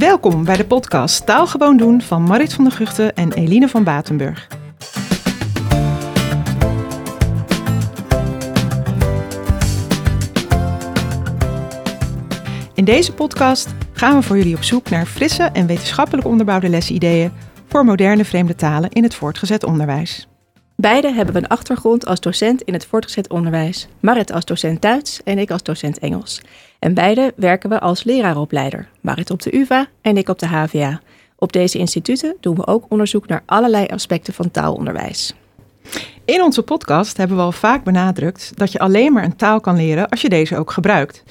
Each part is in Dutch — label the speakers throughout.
Speaker 1: Welkom bij de podcast Taal Gewoon Doen van Marit van der Guchten en Eline van Batenburg. In deze podcast gaan we voor jullie op zoek naar frisse en wetenschappelijk onderbouwde lesideeën voor moderne vreemde talen in het voortgezet onderwijs.
Speaker 2: Beide hebben we een achtergrond als docent in het voortgezet onderwijs. Marit als docent Duits en ik als docent Engels. En beide werken we als leraaropleider. Marit op de UvA en ik op de HVA. Op deze instituten doen we ook onderzoek naar allerlei aspecten van taalonderwijs.
Speaker 1: In onze podcast hebben we al vaak benadrukt dat je alleen maar een taal kan leren als je deze ook gebruikt.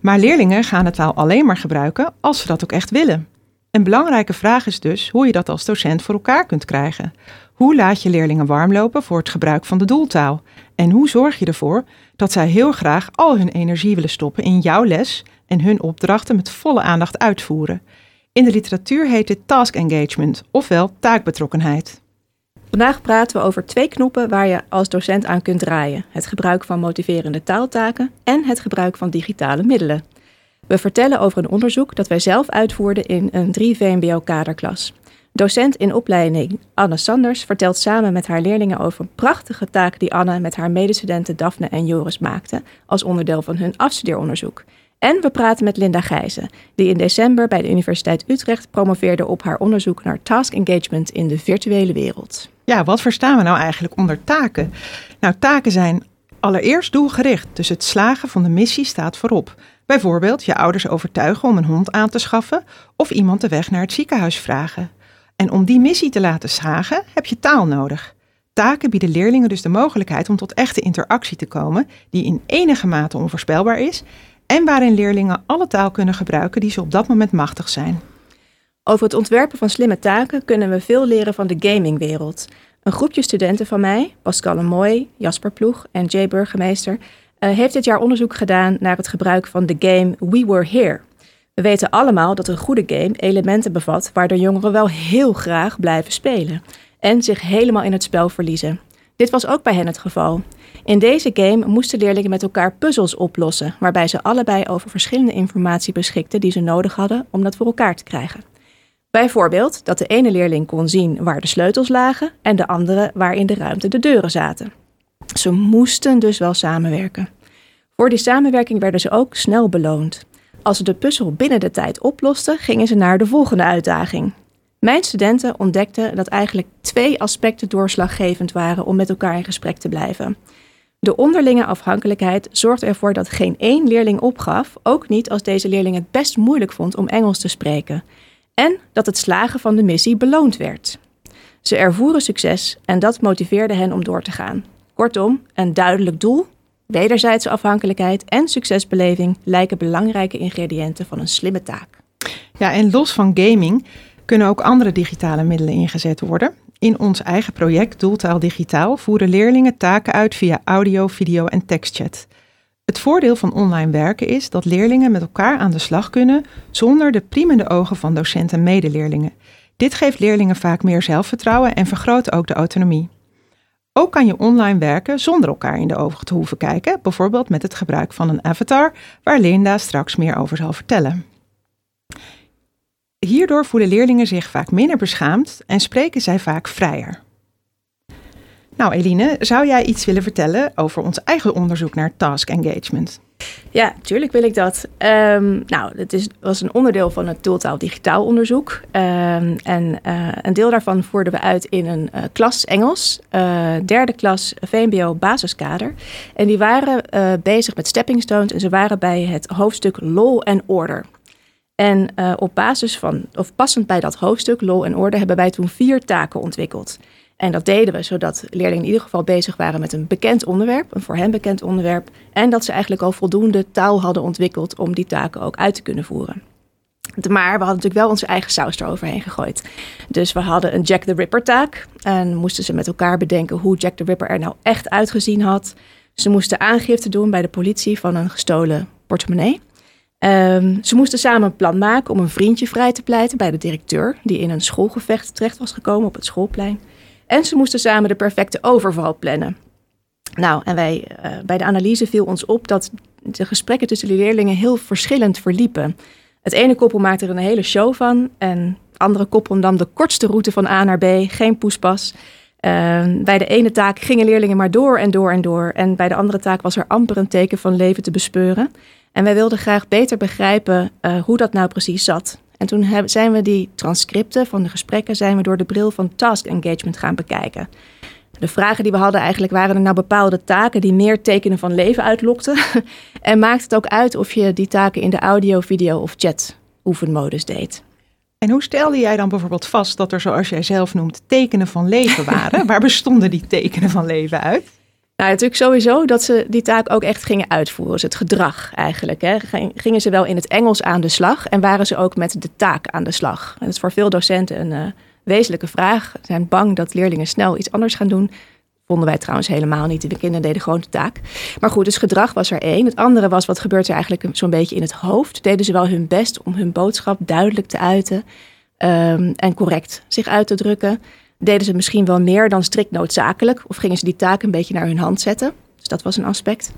Speaker 1: Maar leerlingen gaan de taal alleen maar gebruiken als ze dat ook echt willen. Een belangrijke vraag is dus hoe je dat als docent voor elkaar kunt krijgen. Hoe laat je leerlingen warm lopen voor het gebruik van de doeltaal? En hoe zorg je ervoor dat zij heel graag al hun energie willen stoppen in jouw les en hun opdrachten met volle aandacht uitvoeren? In de literatuur heet dit task engagement, ofwel taakbetrokkenheid.
Speaker 2: Vandaag praten we over twee knoppen waar je als docent aan kunt draaien: het gebruik van motiverende taaltaken en het gebruik van digitale middelen. We vertellen over een onderzoek dat wij zelf uitvoerden in een 3 VMBO-kaderklas. Docent in opleiding Anne Sanders vertelt samen met haar leerlingen over een prachtige taak die Anne met haar medestudenten Daphne en Joris maakte als onderdeel van hun afstudeeronderzoek. En we praten met Linda Gijzen, die in december bij de Universiteit Utrecht promoveerde op haar onderzoek naar task engagement in de virtuele wereld.
Speaker 1: Ja, wat verstaan we nou eigenlijk onder taken? Nou, taken zijn allereerst doelgericht, dus het slagen van de missie staat voorop. Bijvoorbeeld je ouders overtuigen om een hond aan te schaffen of iemand de weg naar het ziekenhuis vragen. En om die missie te laten slagen heb je taal nodig. Taken bieden leerlingen dus de mogelijkheid om tot echte interactie te komen, die in enige mate onvoorspelbaar is en waarin leerlingen alle taal kunnen gebruiken die ze op dat moment machtig zijn.
Speaker 2: Over het ontwerpen van slimme taken kunnen we veel leren van de gamingwereld. Een groepje studenten van mij, Pascal Mooi, Jasper Ploeg en Jay Burgemeester, uh, heeft dit jaar onderzoek gedaan naar het gebruik van de game We Were Here. We weten allemaal dat een goede game elementen bevat waardoor jongeren wel heel graag blijven spelen en zich helemaal in het spel verliezen. Dit was ook bij hen het geval. In deze game moesten leerlingen met elkaar puzzels oplossen, waarbij ze allebei over verschillende informatie beschikten die ze nodig hadden om dat voor elkaar te krijgen. Bijvoorbeeld dat de ene leerling kon zien waar de sleutels lagen en de andere waar in de ruimte de deuren zaten. Ze moesten dus wel samenwerken. Voor die samenwerking werden ze ook snel beloond. Als ze de puzzel binnen de tijd oplosten, gingen ze naar de volgende uitdaging. Mijn studenten ontdekten dat eigenlijk twee aspecten doorslaggevend waren om met elkaar in gesprek te blijven. De onderlinge afhankelijkheid zorgt ervoor dat geen één leerling opgaf, ook niet als deze leerling het best moeilijk vond om Engels te spreken. En dat het slagen van de missie beloond werd. Ze ervoeren succes en dat motiveerde hen om door te gaan. Kortom, een duidelijk doel, wederzijdse afhankelijkheid en succesbeleving lijken belangrijke ingrediënten van een slimme taak.
Speaker 1: Ja, en los van gaming kunnen ook andere digitale middelen ingezet worden. In ons eigen project Doeltaal Digitaal voeren leerlingen taken uit via audio, video en tekstchat. Het voordeel van online werken is dat leerlingen met elkaar aan de slag kunnen zonder de priemende ogen van docenten en medeleerlingen. Dit geeft leerlingen vaak meer zelfvertrouwen en vergroot ook de autonomie. Ook kan je online werken zonder elkaar in de ogen te hoeven kijken, bijvoorbeeld met het gebruik van een avatar, waar Linda straks meer over zal vertellen. Hierdoor voelen leerlingen zich vaak minder beschaamd en spreken zij vaak vrijer. Nou, Eline, zou jij iets willen vertellen over ons eigen onderzoek naar task engagement?
Speaker 2: Ja, tuurlijk wil ik dat. Um, nou, het is, was een onderdeel van het Tooltaal Digitaal onderzoek. Um, en uh, een deel daarvan voerden we uit in een uh, klas Engels, uh, derde klas VMBO basiskader. En die waren bezig met stepping stones en ze waren bij het hoofdstuk Law and Order. En op basis van, of passend bij dat hoofdstuk Law and Order, hebben wij toen vier taken ontwikkeld. En dat deden we zodat leerlingen in ieder geval bezig waren met een bekend onderwerp, een voor hen bekend onderwerp. En dat ze eigenlijk al voldoende taal hadden ontwikkeld om die taken ook uit te kunnen voeren. Maar we hadden natuurlijk wel onze eigen saus eroverheen gegooid. Dus we hadden een Jack the Ripper taak. En moesten ze met elkaar bedenken hoe Jack the Ripper er nou echt uitgezien had. Ze moesten aangifte doen bij de politie van een gestolen portemonnee. Um, ze moesten samen een plan maken om een vriendje vrij te pleiten bij de directeur, die in een schoolgevecht terecht was gekomen op het schoolplein. En ze moesten samen de perfecte overval plannen. Nou, en wij, uh, bij de analyse viel ons op dat de gesprekken tussen de leerlingen heel verschillend verliepen. Het ene koppel maakte er een hele show van en het andere koppel nam de kortste route van A naar B, geen poespas. Ehm, bij de ene taak gingen leerlingen maar door en door en door. En bij de andere taak was er amper een teken van leven te bespeuren. En wij wilden graag beter begrijpen uh, hoe dat nou precies zat. En toen zijn we die transcripten van de gesprekken zijn we door de bril van task engagement gaan bekijken. De vragen die we hadden eigenlijk waren er nou bepaalde taken die meer tekenen van leven uitlokten. en maakt het ook uit of je die taken in de audio, video of chat oefenmodus deed.
Speaker 1: En hoe stelde jij dan bijvoorbeeld vast dat er, zoals jij zelf noemt, tekenen van leven waren? Waar bestonden die tekenen van leven uit?
Speaker 2: Nou, natuurlijk sowieso dat ze die taak ook echt gingen uitvoeren. Dus het gedrag eigenlijk. Hè. Gingen ze wel in het Engels aan de slag en waren ze ook met de taak aan de slag? Dat is voor veel docenten een uh, wezenlijke vraag. Ze zijn bang dat leerlingen snel iets anders gaan doen. Vonden wij trouwens helemaal niet. De kinderen deden gewoon de taak. Maar goed, dus gedrag was er één. Het andere was, wat gebeurt er eigenlijk zo'n beetje in het hoofd? Deden ze wel hun best om hun boodschap duidelijk te uiten um, en correct zich uit te drukken? Deden ze misschien wel meer dan strikt noodzakelijk? Of gingen ze die taak een beetje naar hun hand zetten? Dus dat was een aspect.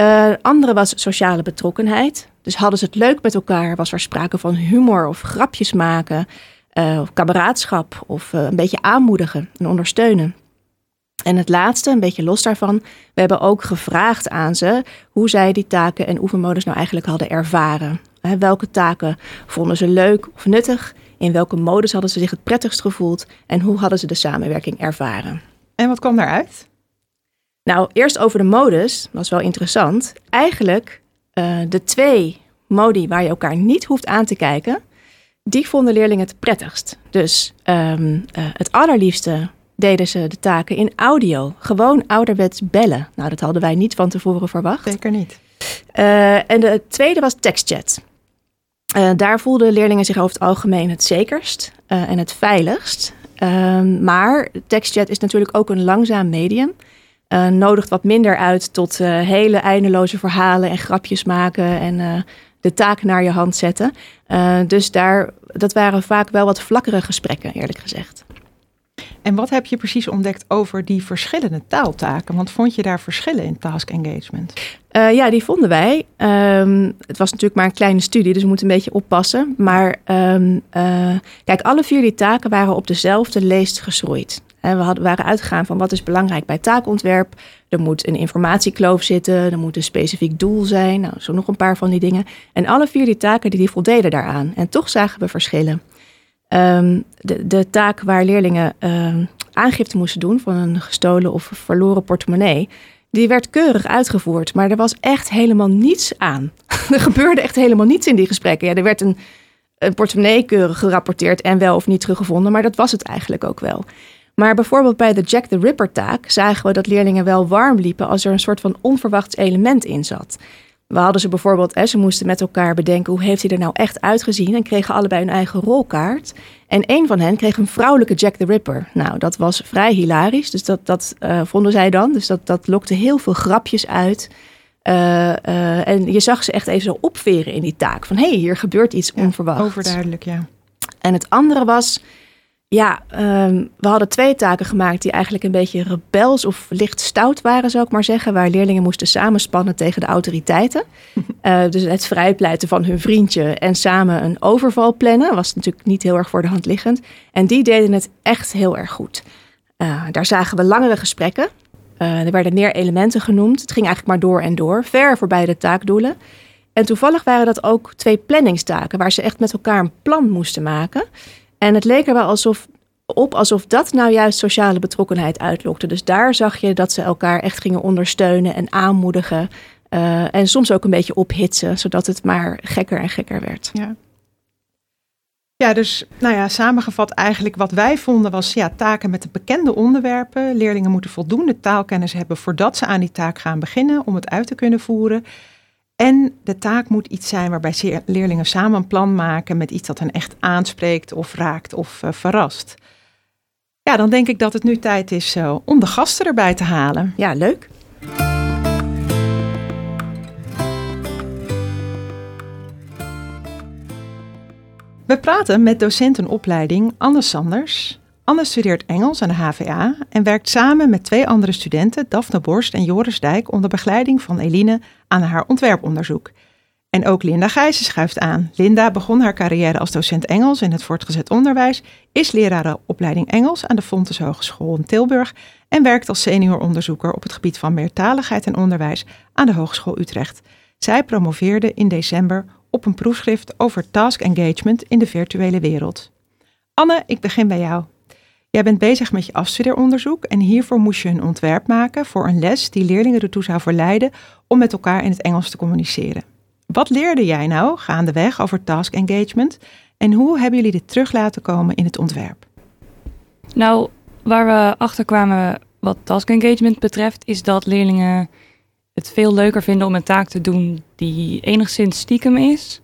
Speaker 2: Uh, andere was sociale betrokkenheid. Dus hadden ze het leuk met elkaar? Was er sprake van humor of grapjes maken? Uh, of kameraadschap of uh, een beetje aanmoedigen en ondersteunen. En het laatste, een beetje los daarvan, we hebben ook gevraagd aan ze hoe zij die taken en oefenmodus nou eigenlijk hadden ervaren. welke taken vonden ze leuk of nuttig? In welke modus hadden ze zich het prettigst gevoeld? En hoe hadden ze de samenwerking ervaren?
Speaker 1: En wat kwam daaruit?
Speaker 2: Nou, eerst over de modus, dat was wel interessant. Eigenlijk uh, de twee modi waar je elkaar niet hoeft aan te kijken, die vonden leerlingen het prettigst. Dus um, uh, het allerliefste deden ze de taken in audio. Gewoon ouderwets bellen. Nou, dat hadden wij niet van tevoren verwacht.
Speaker 1: Zeker niet.
Speaker 2: Uh, en de tweede was tekstchat. Uh, daar voelden leerlingen zich over het algemeen het zekerst uh, en het veiligst. Uh, maar tekstchat is natuurlijk ook een langzaam medium. nodigt wat minder uit tot hele eindeloze verhalen en grapjes maken en de taak naar je hand zetten. dus daar, dat waren vaak wel wat vlakkere gesprekken, eerlijk gezegd.
Speaker 1: En wat heb je precies ontdekt over die verschillende taaltaken? Want vond je daar verschillen in task engagement?
Speaker 2: Uh, ja, die vonden wij. Um, het was natuurlijk maar een kleine studie, dus we moeten een beetje oppassen. Maar um, uh, kijk, alle vier die taken waren op dezelfde leest geschroeid. En we hadden, waren uitgegaan van wat is belangrijk bij taakontwerp. Er moet een informatiekloof zitten, er moet een specifiek doel zijn. Nou, zo nog een paar van die dingen. En alle vier die taken die, die voldeden daaraan. En toch zagen we verschillen. Um, de, de taak waar leerlingen aangifte moesten doen van een gestolen of verloren portemonnee, die werd keurig uitgevoerd, maar er was echt helemaal niets aan. er gebeurde echt helemaal niets in die gesprekken. Ja, er werd een, een portemonnee keurig gerapporteerd en wel of niet teruggevonden, maar dat was het eigenlijk ook wel. Maar bijvoorbeeld bij de Jack the Ripper taak zagen we dat leerlingen wel warm liepen als er een soort van onverwachts element in zat. We hadden ze bijvoorbeeld, hè, ze moesten met elkaar bedenken hoe heeft hij er nou echt uitgezien en kregen allebei hun eigen rolkaart. En een van hen kreeg een vrouwelijke Jack the Ripper. Nou, dat was vrij hilarisch, dus dat, dat uh, vonden zij dan. Dus dat, dat lokte heel veel grapjes uit. Uh, uh, en je zag ze echt even zo opveren in die taak. Van hé, hey, hier gebeurt iets ja, onverwachts.
Speaker 1: Overduidelijk, ja.
Speaker 2: En het andere was, ja, um, we hadden twee taken gemaakt die eigenlijk een beetje rebels of licht stout waren, zou ik maar zeggen. Waar leerlingen moesten samenspannen tegen de autoriteiten. uh, dus het vrijpleiten van hun vriendje en samen een overval plannen. Was natuurlijk niet heel erg voor de hand liggend. En die deden het echt heel erg goed. Uh, daar zagen we langere gesprekken. Uh, er werden meer elementen genoemd. Het ging eigenlijk maar door en door, ver voorbij de taakdoelen. En toevallig waren dat ook twee planningstaken, waar ze echt met elkaar een plan moesten maken. En het leek er wel alsof, op alsof dat nou juist sociale betrokkenheid uitlokte. Dus daar zag je dat ze elkaar echt gingen ondersteunen en aanmoedigen. Uh, en soms ook een beetje ophitsen, zodat het maar gekker en gekker werd.
Speaker 1: Ja. Ja, dus nou ja, samengevat eigenlijk wat wij vonden was ja, taken met de bekende onderwerpen. Leerlingen moeten voldoende taalkennis hebben voordat ze aan die taak gaan beginnen om het uit te kunnen voeren. En de taak moet iets zijn waarbij leerlingen samen een plan maken met iets dat hen echt aanspreekt of raakt of uh, verrast. Ja, dan denk ik dat het nu tijd is uh, om de gasten erbij te halen.
Speaker 2: Ja, leuk.
Speaker 1: We praten met docentenopleiding Anne Sanders. Anne studeert Engels aan de HVA en werkt samen met twee andere studenten, Daphne Borst en Joris Dijk, onder begeleiding van Eline aan haar ontwerponderzoek. En ook Linda Gijzen schuift aan. Linda begon haar carrière als docent Engels in het voortgezet onderwijs, is lerarenopleiding Engels aan de Fontes Hogeschool in Tilburg en werkt als senioronderzoeker op het gebied van meertaligheid en onderwijs aan de Hogeschool Utrecht. Zij promoveerde in december op een proefschrift over task engagement in de virtuele wereld. Anne, ik begin bij jou. Jij bent bezig met je afstudeeronderzoek en hiervoor moest je een ontwerp maken voor een les die leerlingen ertoe zou verleiden om met elkaar in het Engels te communiceren. Wat leerde jij nou gaandeweg over task engagement en hoe hebben jullie dit terug laten komen in het ontwerp?
Speaker 3: Nou, waar we achter kwamen wat task engagement betreft, is dat leerlingen het veel leuker vinden om een taak te doen die enigszins stiekem is.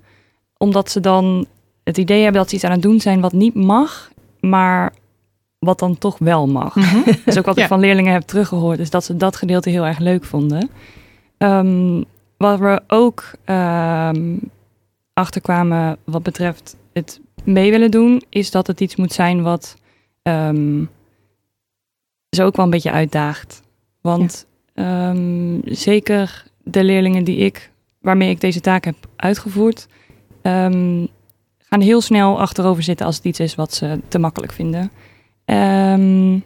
Speaker 3: Omdat ze dan het idee hebben dat ze iets aan het doen zijn wat niet mag, maar wat dan toch wel mag. Dat is ook wat ik van leerlingen heb teruggehoord, is dat ze dat gedeelte heel erg leuk vonden. Ehm, wat we ook um, achterkwamen wat betreft het mee willen doen, is dat het iets moet zijn wat um, ze ook wel een beetje uitdaagt. Want ehm, zeker de leerlingen die ik, waarmee ik deze taak heb uitgevoerd, um, gaan heel snel achterover zitten als het iets is wat ze te makkelijk vinden. Um,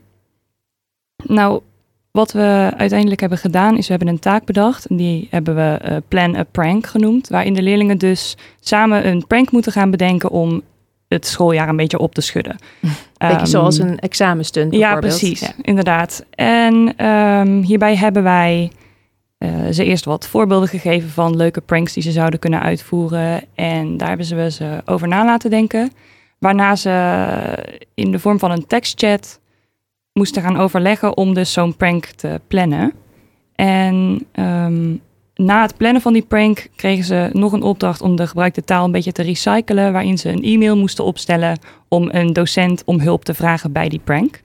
Speaker 3: nou, wat we uiteindelijk hebben gedaan is we hebben een taak bedacht. En die hebben we uh, Plan a Prank genoemd. Waarin de leerlingen dus samen een prank moeten gaan bedenken om het schooljaar een beetje op te schudden.
Speaker 2: Beetje um, zoals een examenstunt
Speaker 3: Ja, precies. Ja. Inderdaad. En um, hierbij hebben wij uh, ze eerst wat voorbeelden gegeven van leuke pranks die ze zouden kunnen uitvoeren. En daar hebben ze over na laten denken. Waarna ze in de vorm van een tekstchat moesten gaan overleggen om dus zo'n prank te plannen. En um, na het plannen van die prank kregen ze nog een opdracht om de gebruikte taal een beetje te recyclen, waarin ze een e-mail moesten opstellen om een docent om hulp te vragen bij die prank.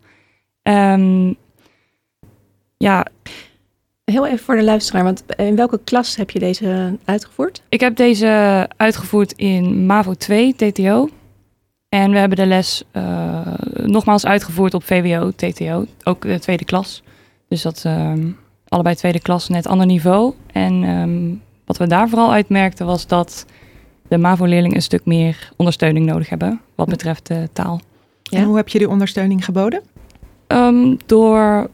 Speaker 3: Um, ja.
Speaker 2: Heel even voor de luisteraar, want in welke klas heb je deze uitgevoerd?
Speaker 3: Ik heb deze uitgevoerd in MAVO 2 TTO. En we hebben de les uh, nogmaals uitgevoerd op VWO TTO, ook de tweede klas. Dus dat um, allebei tweede klas, net ander niveau. En um, wat we daar vooral uitmerkten was dat de MAVO-leerlingen een stuk meer ondersteuning nodig hebben wat betreft de taal.
Speaker 1: Ja. En hoe heb je die ondersteuning geboden?
Speaker 3: Um, door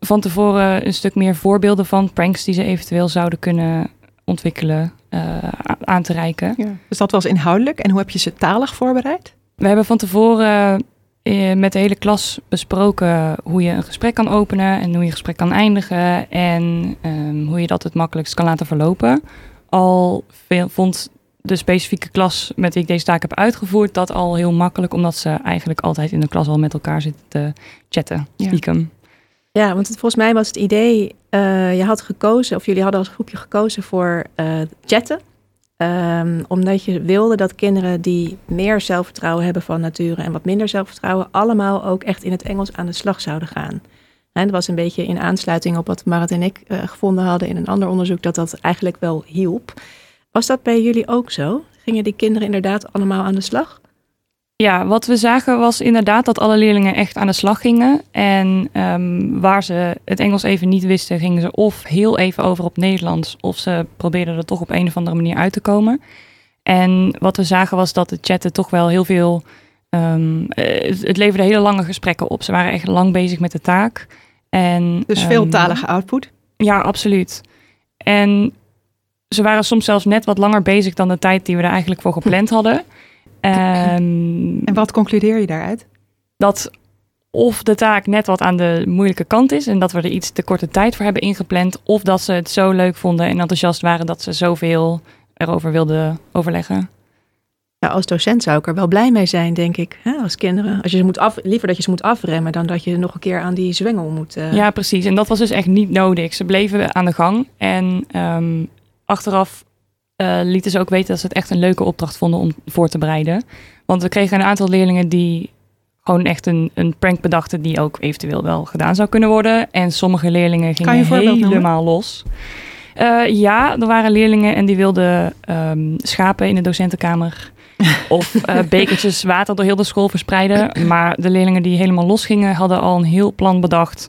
Speaker 3: van tevoren een stuk meer voorbeelden van pranks die ze eventueel zouden kunnen ontwikkelen uh, aan te reiken.
Speaker 1: Ja. Dus dat was inhoudelijk. En hoe heb je ze talig voorbereid?
Speaker 3: We hebben van tevoren uh, met de hele klas besproken hoe je een gesprek kan openen en hoe je een gesprek kan eindigen en um, hoe je dat het makkelijkst kan laten verlopen. Al veel, vond de specifieke klas met wie ik deze taak heb uitgevoerd dat al heel makkelijk, omdat ze eigenlijk altijd in de klas al met elkaar zitten te chatten, stiekem.
Speaker 2: Ja. ja, want het, volgens mij was het idee, uh, je had gekozen, of jullie hadden als groepje gekozen voor uh, chatten. Um, omdat je wilde dat kinderen die meer zelfvertrouwen hebben van nature en wat minder zelfvertrouwen, allemaal ook echt in het Engels aan de slag zouden gaan. En dat was een beetje in aansluiting op wat Marit en ik uh, gevonden hadden in een ander onderzoek, dat dat eigenlijk wel hielp. Was dat bij jullie ook zo? Gingen die kinderen inderdaad allemaal aan de slag?
Speaker 3: Ja, wat we zagen was inderdaad dat alle leerlingen echt aan de slag gingen. En um, waar ze het Engels even niet wisten, gingen ze of heel even over op Nederlands, of ze probeerden er toch op een of andere manier uit te komen. En wat we zagen was dat de chatten toch wel heel veel. Um, het leverde hele lange gesprekken op. Ze waren echt lang bezig met de taak. En,
Speaker 1: dus veeltalige um, output?
Speaker 3: Ja, absoluut. En ze waren soms zelfs net wat langer bezig dan de tijd die we er eigenlijk voor gepland hadden.
Speaker 1: Um, en wat concludeer je daaruit?
Speaker 3: Dat of de taak net wat aan de moeilijke kant is en dat we er iets te korte tijd voor hebben ingepland, of dat ze het zo leuk vonden en enthousiast waren dat ze zoveel erover wilden overleggen.
Speaker 2: Ja, als docent zou ik er wel blij mee zijn, denk ik. Hè? Als kinderen. Als je ze moet af, liever dat je ze moet afremmen dan dat je nog een keer aan die zwengel moet. Uh...
Speaker 3: Ja, precies. En dat was dus echt niet nodig. Ze bleven aan de gang. En um, achteraf uh, lieten ze ook weten dat ze het echt een leuke opdracht vonden om voor te bereiden. Want we kregen een aantal leerlingen die gewoon echt een, een prank bedachten die ook eventueel wel gedaan zou kunnen worden. En sommige leerlingen gingen helemaal los. Uh, ja, er waren leerlingen en die wilden um, schapen in de docentenkamer. of uh, bekertjes water door heel de school verspreiden. Maar de leerlingen die helemaal los gingen, hadden al een heel plan bedacht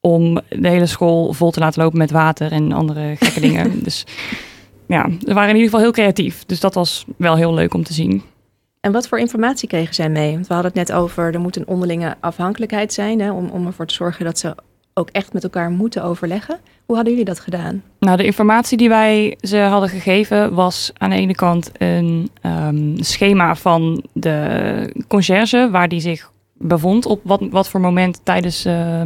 Speaker 3: om de hele school vol te laten lopen met water en andere gekke dingen. Dus ja, ze waren in ieder geval heel creatief. Dus dat was wel heel leuk om te zien.
Speaker 2: En wat voor informatie kregen zij mee? Want we hadden het net over, er moet een onderlinge afhankelijkheid zijn hè, om, om ervoor te zorgen dat ze ook echt met elkaar moeten overleggen. Hoe hadden jullie dat gedaan?
Speaker 3: Nou, de informatie die wij ze hadden gegeven was aan de ene kant een um, schema van de conciërge, waar die zich bevond op wat, wat voor moment tijdens uh,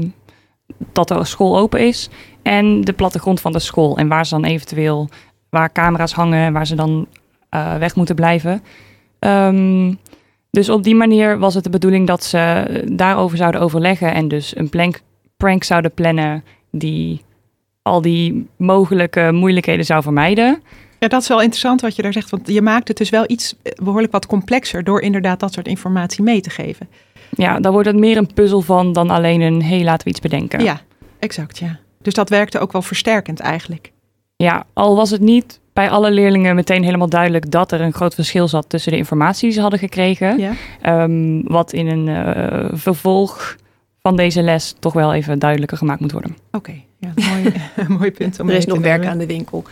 Speaker 3: dat de school open is. En de plattegrond van de school en waar ze dan eventueel, waar camera's hangen en waar ze dan uh, weg moeten blijven. Um, dus op die manier was het de bedoeling dat ze daarover zouden overleggen en dus een plank, prank zouden plannen die al die mogelijke moeilijkheden zou vermijden.
Speaker 1: Ja, dat is wel interessant wat je daar zegt, want je maakt het dus wel iets eh, behoorlijk wat complexer door inderdaad dat soort informatie mee te geven.
Speaker 3: Ja, dan wordt het meer een puzzel van dan alleen een hey, laten we iets bedenken.
Speaker 1: Ja, exact, ja. Dus dat werkte ook wel versterkend eigenlijk.
Speaker 3: Ja, al was het niet bij alle leerlingen meteen helemaal duidelijk dat er een groot verschil zat tussen de informatie die ze hadden gekregen. Ja. Um, wat in een uh, vervolg van deze les toch wel even duidelijker gemaakt moet worden.
Speaker 1: Oké, okay, ja, mooi, mooi punt om
Speaker 2: Er is nog werk aan de winkel.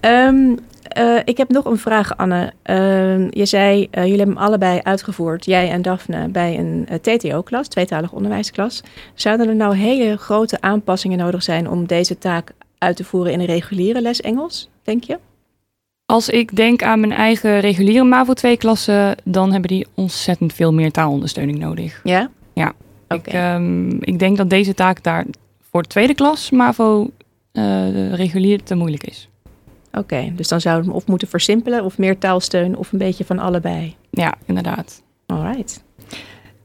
Speaker 2: Um, uh, ik heb nog een vraag, Anne. Uh, je zei, uh, jullie hebben hem allebei uitgevoerd, jij en Daphne, bij een TTO-klas, tweetalig onderwijsklas. Zouden er nou hele grote aanpassingen nodig zijn om deze taak uit te voeren in een reguliere les Engels, denk je?
Speaker 3: Als ik denk aan mijn eigen reguliere MAVO 2-klassen, dan hebben die ontzettend veel meer taalondersteuning nodig.
Speaker 2: Ja?
Speaker 3: Ja. Okay. Ik, um, ik denk dat deze taak daar voor de tweede klas MAVO uh, regulier te moeilijk is.
Speaker 2: Oké, okay, dus dan zouden we hem of moeten versimpelen of meer taalsteun of een beetje van allebei.
Speaker 3: Ja, inderdaad.
Speaker 2: Alright.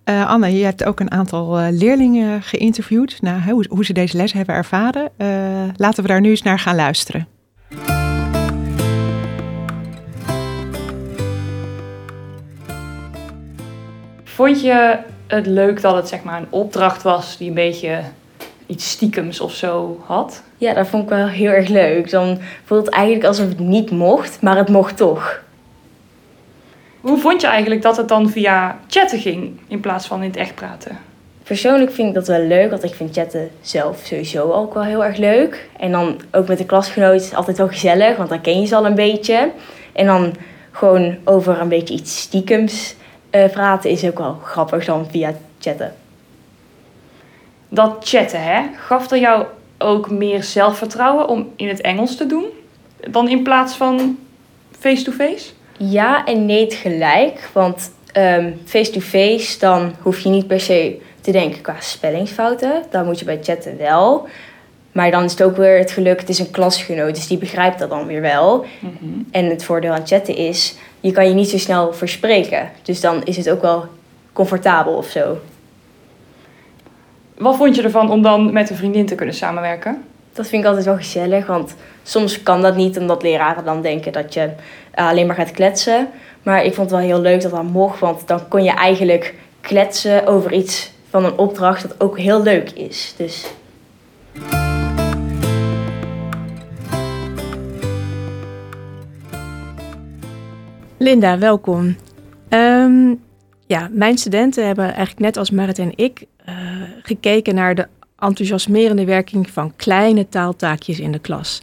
Speaker 1: Uh, Anne, je hebt ook een aantal uh, leerlingen geïnterviewd. Nou, hoe, hoe, ze deze les hebben ervaren. Uh, laten we daar nu eens naar gaan luisteren.
Speaker 3: Vond je het leuk dat het zeg maar een opdracht was die een beetje iets stiekems of zo had?
Speaker 4: Ja, dat vond ik wel heel erg leuk. Dan voelt het eigenlijk alsof het niet mocht, maar het mocht toch.
Speaker 3: Hoe vond je eigenlijk dat het dan via chatten ging in plaats van in het echt praten?
Speaker 4: Persoonlijk vind ik dat wel leuk, want ik vind chatten zelf sowieso ook wel heel erg leuk. En dan ook met de klasgenoot is altijd wel gezellig, want dan ken je ze al een beetje. En dan gewoon over een beetje iets stiekems uh, praten is ook wel grappig dan via chatten.
Speaker 3: Dat chatten, hè? Gaf er jou ook meer zelfvertrouwen om in het Engels te doen dan in plaats van face-to-face?
Speaker 4: Ja en nee tegelijk. Want um, face-to-face, dan hoef je niet per se te denken qua spellingsfouten. Dan moet je bij chatten wel. Maar dan is het ook weer het geluk, het is een klasgenoot, dus die begrijpt dat dan weer wel. Mm -hmm. En het voordeel aan chatten is, je kan je niet zo snel verspreken. Dus dan is het ook wel comfortabel of zo.
Speaker 3: Wat vond je ervan om dan met een vriendin te kunnen samenwerken?
Speaker 4: Dat vind ik altijd wel gezellig, want soms kan dat niet omdat leraren dan denken dat je alleen maar gaat kletsen. Maar ik vond het wel heel leuk dat dat mocht, want dan kon je eigenlijk kletsen over iets van een opdracht dat ook heel leuk is. Dus
Speaker 2: Linda, welkom. Um, ja, mijn studenten hebben eigenlijk net als Marit en ik uh, gekeken naar de enthousiasmerende werking van kleine taaltaakjes in de klas.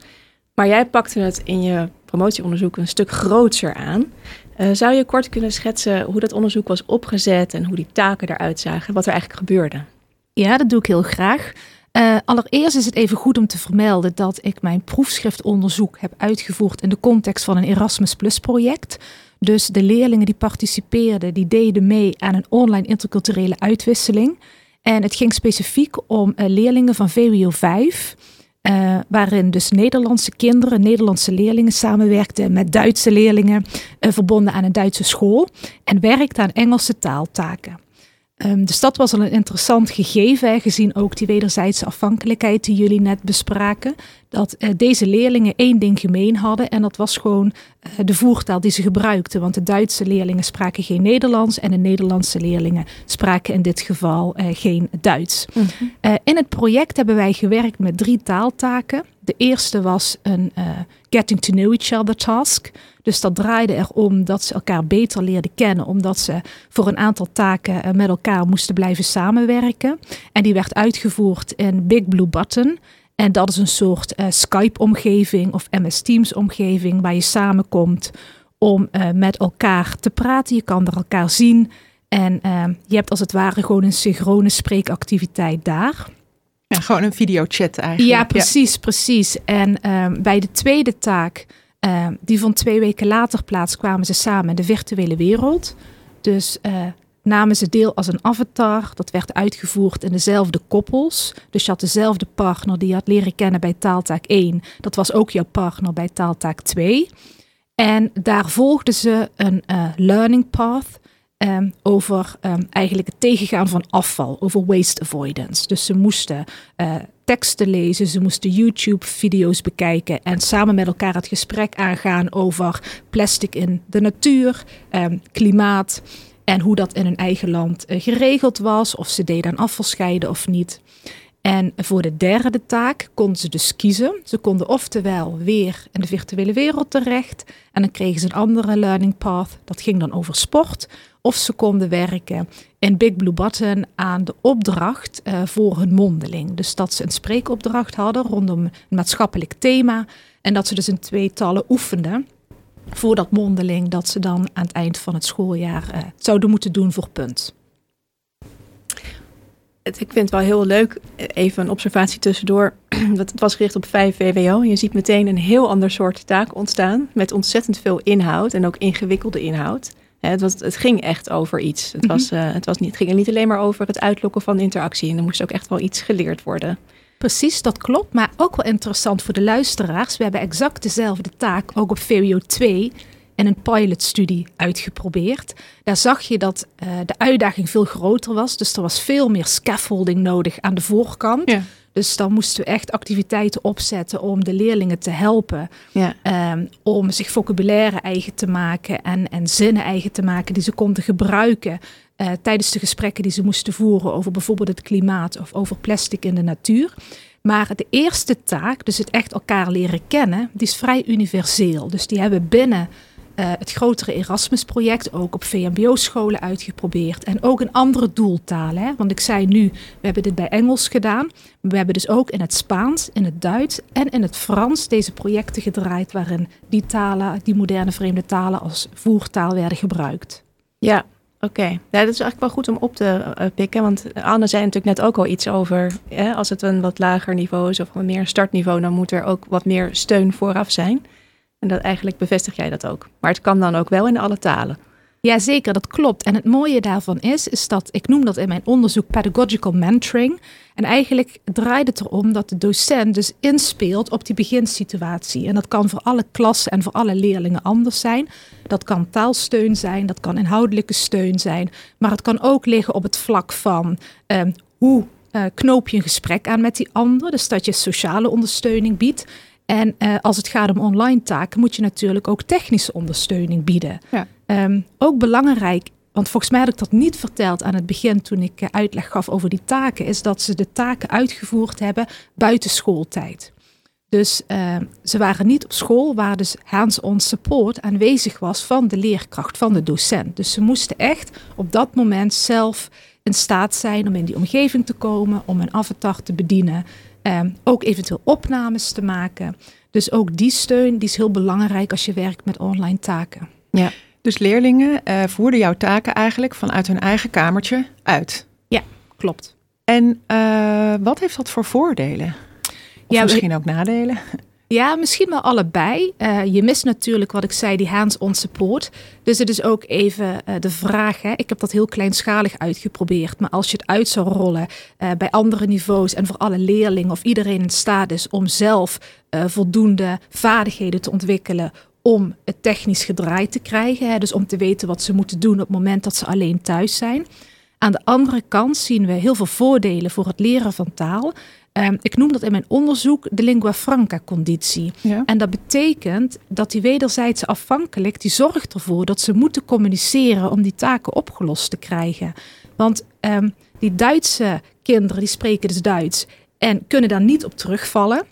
Speaker 2: Maar jij pakte het in je promotieonderzoek een stuk groter aan. Uh, zou je kort kunnen schetsen hoe dat onderzoek was opgezet en hoe die taken eruit zagen, wat er eigenlijk gebeurde?
Speaker 5: Ja, dat doe ik heel graag. Uh, allereerst is het even goed om te vermelden dat ik mijn proefschriftonderzoek heb uitgevoerd in de context van een Erasmus Plus project. Dus de leerlingen die participeerden, die deden mee aan een online interculturele uitwisseling. En het ging specifiek om uh, leerlingen van VWO 5. Uh, waarin dus Nederlandse kinderen, Nederlandse leerlingen samenwerkten met Duitse leerlingen, uh, verbonden aan een Duitse school. En werkten aan Engelse taaltaken. Um, dus dat was al een interessant gegeven, gezien ook die wederzijdse afhankelijkheid die jullie net bespraken. Dat uh, deze leerlingen één ding gemeen hadden en dat was gewoon uh, de voertaal die ze gebruikten. Want de Duitse leerlingen spraken geen Nederlands en de Nederlandse leerlingen spraken in dit geval uh, geen Duits. Mm -hmm. in het project hebben wij gewerkt met drie taaltaken. De eerste was een getting to know each other task. Dus dat draaide erom dat ze elkaar beter leerden kennen, omdat ze voor een aantal taken met elkaar moesten blijven samenwerken. En die werd uitgevoerd in Big Blue Button. En dat is een soort uh, Skype-omgeving of MS Teams-omgeving waar je samenkomt om uh, met elkaar te praten. Je kan er elkaar zien en uh, je hebt als het ware gewoon een synchrone spreekactiviteit daar.
Speaker 1: Ja, gewoon een videochat eigenlijk.
Speaker 5: Ja, precies, ja. precies. En ehm, bij de tweede taak, ehm, die vond twee weken later plaats, kwamen ze samen in de virtuele wereld. Dus uh, namen ze deel als een avatar. Dat werd uitgevoerd in dezelfde koppels. Dus je had dezelfde partner die je had leren kennen bij taaltaak 1. Dat was ook jouw partner bij taaltaak 2. En daar volgden ze een uh, learning path um, over um, eigenlijk het tegengaan van afval, over waste avoidance. Dus ze moesten uh, teksten lezen, ze moesten YouTube-video's bekijken en samen met elkaar het gesprek aangaan over plastic in de natuur, um, klimaat en hoe dat in hun eigen land uh, geregeld was, of ze deden aan afval scheiden of niet. En voor de derde taak konden ze dus kiezen. Ze konden oftewel weer in de virtuele wereld terecht en dan kregen ze een andere learning path. Dat ging dan over sport. Of ze konden werken in Big Blue Button aan de opdracht uh, voor hun mondeling. Dus dat ze een spreekopdracht hadden rondom een maatschappelijk thema. En dat ze dus in tweetallen oefenden voor dat mondeling dat ze dan aan het eind van het schooljaar uh, zouden moeten doen voor punt.
Speaker 2: Ik vind het wel heel leuk, even een observatie tussendoor. Het was gericht op 5 VWO. Je ziet meteen een heel ander soort taak ontstaan. Met ontzettend veel inhoud en ook ingewikkelde inhoud. Het, was, het ging echt over iets. Het, was, uh, het, was niet, het ging niet alleen maar over het uitlokken van interactie. En er moest ook echt wel iets geleerd worden.
Speaker 5: Precies, dat klopt. Maar ook wel interessant voor de luisteraars. We hebben exact dezelfde taak ook op VWO 2 en een pilotstudie uitgeprobeerd. Daar zag je dat uh, de uitdaging veel groter was. Dus er was veel meer scaffolding nodig aan de voorkant. Ja. Dus dan moesten we echt activiteiten opzetten om de leerlingen te helpen. Ja. Um, om zich vocabulaire eigen te maken en, en zinnen eigen te maken die ze konden gebruiken. Uh, tijdens de gesprekken die ze moesten voeren over bijvoorbeeld het klimaat of over plastic in de natuur. Maar de eerste taak, dus het echt elkaar leren kennen, die is vrij universeel. Dus die hebben binnen uh, het grotere Erasmus-project ook op VMBO-scholen uitgeprobeerd. En ook in andere doeltalen. Hè? Want ik zei nu, we hebben dit bij Engels gedaan. We hebben dus ook in het Spaans, in het Duits en in het Frans deze projecten gedraaid. waarin die talen, die moderne vreemde talen, als voertaal werden gebruikt.
Speaker 2: Ja, Oké, ja, dat is eigenlijk wel goed om op te uh, pikken. Want Anne zei natuurlijk net ook al iets over. Hè, als het een wat lager niveau is of een meer startniveau, dan moet er ook wat meer steun vooraf zijn. En dat eigenlijk bevestig jij dat ook. Maar het kan dan ook wel in alle talen.
Speaker 5: Ja, zeker, dat klopt. En het mooie daarvan is, is dat ik noem dat in mijn onderzoek pedagogical mentoring. En eigenlijk draait het erom dat de docent dus inspeelt op die beginsituatie. En dat kan voor alle klassen en voor alle leerlingen anders zijn. Dat kan taalsteun zijn, dat kan inhoudelijke steun zijn. Maar het kan ook liggen op het vlak van eh, hoe uh, knoop je een gesprek aan met die ander. Dus dat je sociale ondersteuning biedt. En uh, als het gaat om online taken, moet je natuurlijk ook technische ondersteuning bieden. Ja. Um, ook belangrijk, want volgens mij had ik dat niet verteld aan het begin toen ik uh, uitleg gaf over die taken, is dat ze de taken uitgevoerd hebben buiten schooltijd. Dus uh, ze waren niet op school, waar dus hands-on support aanwezig was van de leerkracht, van de docent. Dus ze moesten echt op dat moment zelf in staat zijn om in die omgeving te komen, om een avatar te bedienen. Um, ook eventueel opnames te maken. Dus ook die steun die is heel belangrijk als je werkt met online taken.
Speaker 1: Ja. Dus leerlingen uh, voerden jouw taken eigenlijk vanuit hun eigen kamertje uit.
Speaker 5: Ja, klopt.
Speaker 1: En uh, wat heeft dat voor voordelen? Of ja, misschien ook nadelen?
Speaker 5: Ja, misschien wel allebei. Uh, je mist natuurlijk wat ik zei, die hands-on support. Dus het is ook even uh, de vraag. Hè. Ik heb dat heel kleinschalig uitgeprobeerd. Maar als je het uit zou rollen uh, bij andere niveaus en voor alle leerlingen of iedereen in staat is om zelf voldoende vaardigheden te ontwikkelen om het technisch gedraaid te krijgen. Hè. Dus om te weten wat ze moeten doen op het moment dat ze alleen thuis zijn. Aan de andere kant zien we heel veel voordelen voor het leren van taal. Um, ik noem dat in mijn onderzoek de lingua franca conditie. Ja. En dat betekent dat die wederzijdse afhankelijk, die zorgt ervoor dat ze moeten communiceren om die taken opgelost te krijgen. Want um, die Duitse kinderen, die spreken dus Duits en kunnen daar niet op terugvallen.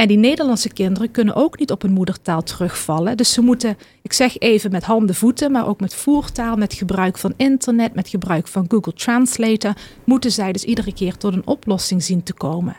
Speaker 5: En die Nederlandse kinderen kunnen ook niet op hun moedertaal terugvallen. Dus ze moeten, ik zeg even met handen, voeten, maar ook met voertaal, met gebruik van internet, met gebruik van Google Translator, moeten zij dus iedere keer tot een oplossing zien te komen.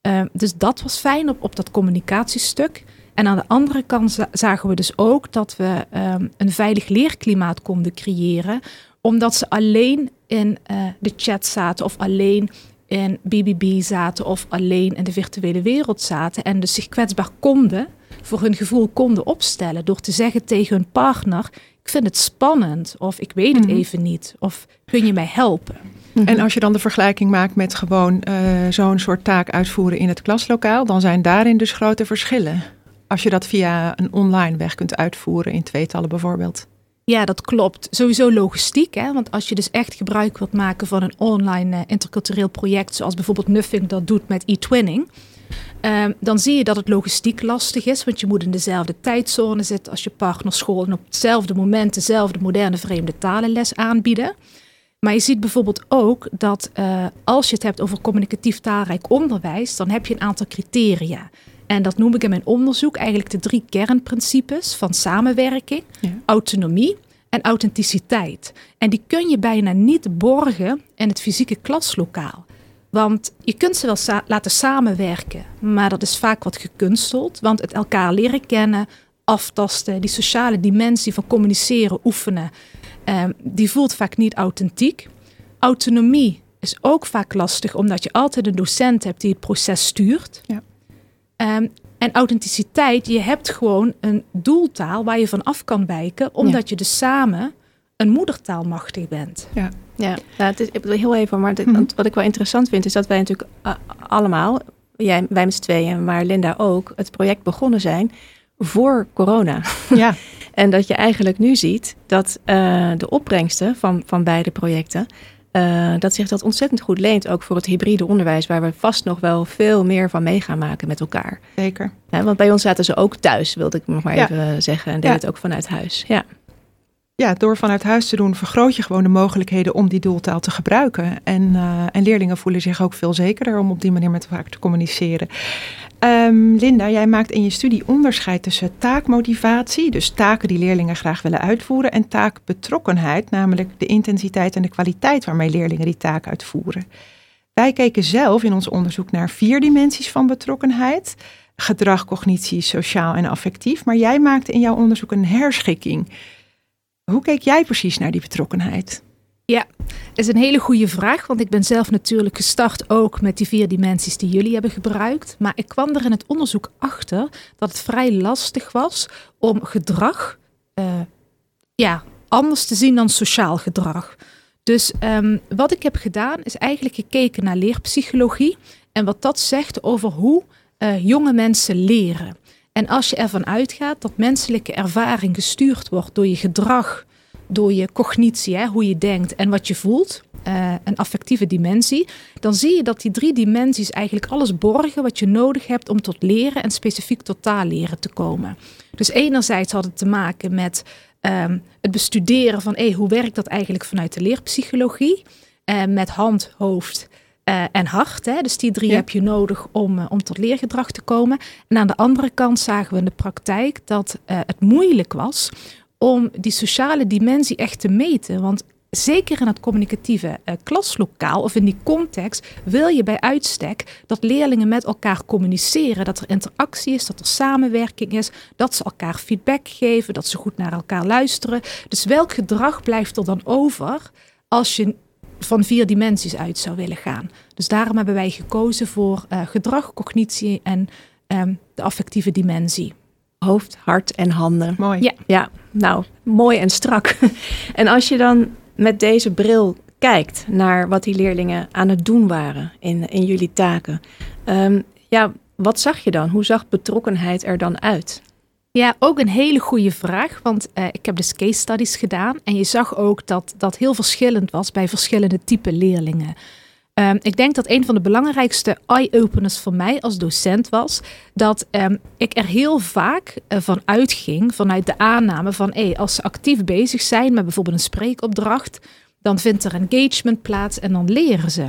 Speaker 5: Ehm, dus dat was fijn op, op dat communicatiestuk. En aan de andere kant zagen we dus ook dat we ehm, een veilig leerklimaat konden creëren, omdat ze alleen in uh, de chat zaten of alleen in BBB zaten of alleen in de virtuele wereld zaten en dus zich kwetsbaar konden, voor hun gevoel konden opstellen door te zeggen tegen hun partner: Ik vind het spannend, of ik weet het mhm. even niet, of kun je mij helpen?
Speaker 1: Mhm. En als je dan de vergelijking maakt met gewoon uh, zo'n soort taak uitvoeren in het klaslokaal, dan zijn daarin dus grote verschillen. Als je dat via een online weg kunt uitvoeren, in tweetallen bijvoorbeeld.
Speaker 5: Ja, dat klopt. Sowieso logistiek. Hè? Want als je dus echt gebruik wilt maken van een online uh, intercultureel project, zoals bijvoorbeeld Nuffing dat doet met e-twinning, uh, dan zie je dat het logistiek lastig is. Want je moet in dezelfde tijdzone zitten als je partnerschool en op hetzelfde moment dezelfde moderne vreemde talenles aanbieden. Maar je ziet bijvoorbeeld ook dat uh, als je het hebt over communicatief taalrijk onderwijs, dan heb je een aantal criteria. En dat noem ik in mijn onderzoek eigenlijk de drie kernprincipes van samenwerking, autonomie en authenticiteit. En die kun je bijna niet borgen in het fysieke klaslokaal. Want je kunt ze wel laten samenwerken, maar dat is vaak wat gekunsteld. Want het elkaar leren kennen, aftasten, die sociale dimensie van communiceren, oefenen, um, die voelt vaak niet authentiek. Autonomie is ook vaak lastig, omdat je altijd een docent hebt die het proces stuurt. Ja. Um, en authenticiteit, je hebt gewoon een doeltaal waar je van af kan wijken, omdat je dus samen een moedertaalmachtig bent.
Speaker 2: Ja, ja. Nou, het is heel even, maar mhm. wat ik wel interessant vind, is dat wij natuurlijk uh, allemaal, jij, wij met z'n tweeën, maar Linda ook, het project begonnen zijn voor corona. Ja. en dat je eigenlijk nu ziet dat uh, de opbrengsten van, van beide projecten uh, dat zich dat ontzettend goed leent, ook voor het hybride onderwijs, waar we vast nog wel veel meer van mee gaan maken met elkaar.
Speaker 1: Zeker.
Speaker 2: want bij ons zaten ze ook thuis, wilde ik nog maar even zeggen, en deden het ook vanuit huis. Ja.
Speaker 1: Ja, door vanuit huis te doen vergroot je gewoon de mogelijkheden om die doeltaal te gebruiken. En, uh, en leerlingen voelen zich ook veel zekerder om op die manier met elkaar te communiceren. Um, Linda, jij maakt in je studie onderscheid tussen taakmotivatie, dus taken die leerlingen graag willen uitvoeren, en taakbetrokkenheid, namelijk de intensiteit en de kwaliteit waarmee leerlingen die taak uitvoeren. Wij keken zelf in ons onderzoek naar vier dimensies van betrokkenheid: gedrag, cognitie, sociaal en affectief. Maar jij maakte in jouw onderzoek een herschikking. Hoe keek jij precies naar die betrokkenheid?
Speaker 5: Ja, is een hele goede vraag, want ik ben zelf natuurlijk gestart ook met die vier dimensies die jullie hebben gebruikt. Maar ik kwam er in het onderzoek achter dat het vrij lastig was om gedrag uh, ja, anders te zien dan sociaal gedrag. Dus um, wat ik heb gedaan is eigenlijk gekeken naar leerpsychologie en wat dat zegt over hoe uh, jonge mensen leren. En als je ervan uitgaat dat menselijke ervaring gestuurd wordt door je gedrag, door je cognitie, hè, hoe je denkt en wat je voelt, uh, een affectieve dimensie, dan zie je dat die drie dimensies eigenlijk alles borgen wat je nodig hebt om tot leren en specifiek tot taalleren te komen. Dus enerzijds had het te maken met um, het bestuderen van hey, hoe werkt dat eigenlijk vanuit de leerpsychologie, uh, met hand, hoofd uh, en hart. Hè? Dus die drie heb je nodig om, uh, om tot leergedrag te komen. En aan de andere kant zagen we in de praktijk dat uh, het moeilijk was om die sociale dimensie echt te meten. Want zeker in het communicatieve uh, klaslokaal of in die context wil je bij uitstek dat leerlingen met elkaar communiceren, dat er interactie is, dat er samenwerking is, dat ze elkaar feedback geven, dat ze goed naar elkaar luisteren. Dus welk gedrag blijft er dan over als je van vier dimensies uit zou willen gaan? Dus daarom hebben wij gekozen voor uh, gedrag, cognitie en um, de affectieve dimensie
Speaker 2: hoofd, hart en handen.
Speaker 1: Mooi.
Speaker 2: Ja, ja nou, mooi en strak. en als je dan met deze bril kijkt naar wat die leerlingen aan het doen waren in, in jullie taken. Um, ja, wat zag je dan? Hoe zag betrokkenheid er dan uit?
Speaker 5: Ja, ook een hele goede vraag. Want uh, ik heb dus case studies gedaan. En je zag ook dat dat heel verschillend was bij verschillende type leerlingen. Um, ik denk dat een van de belangrijkste eye-openers voor mij als docent was dat um, ik er heel vaak uh, van uitging, vanuit de aanname van hey, als ze actief bezig zijn met bijvoorbeeld een spreekopdracht, dan vindt er engagement plaats en dan leren ze.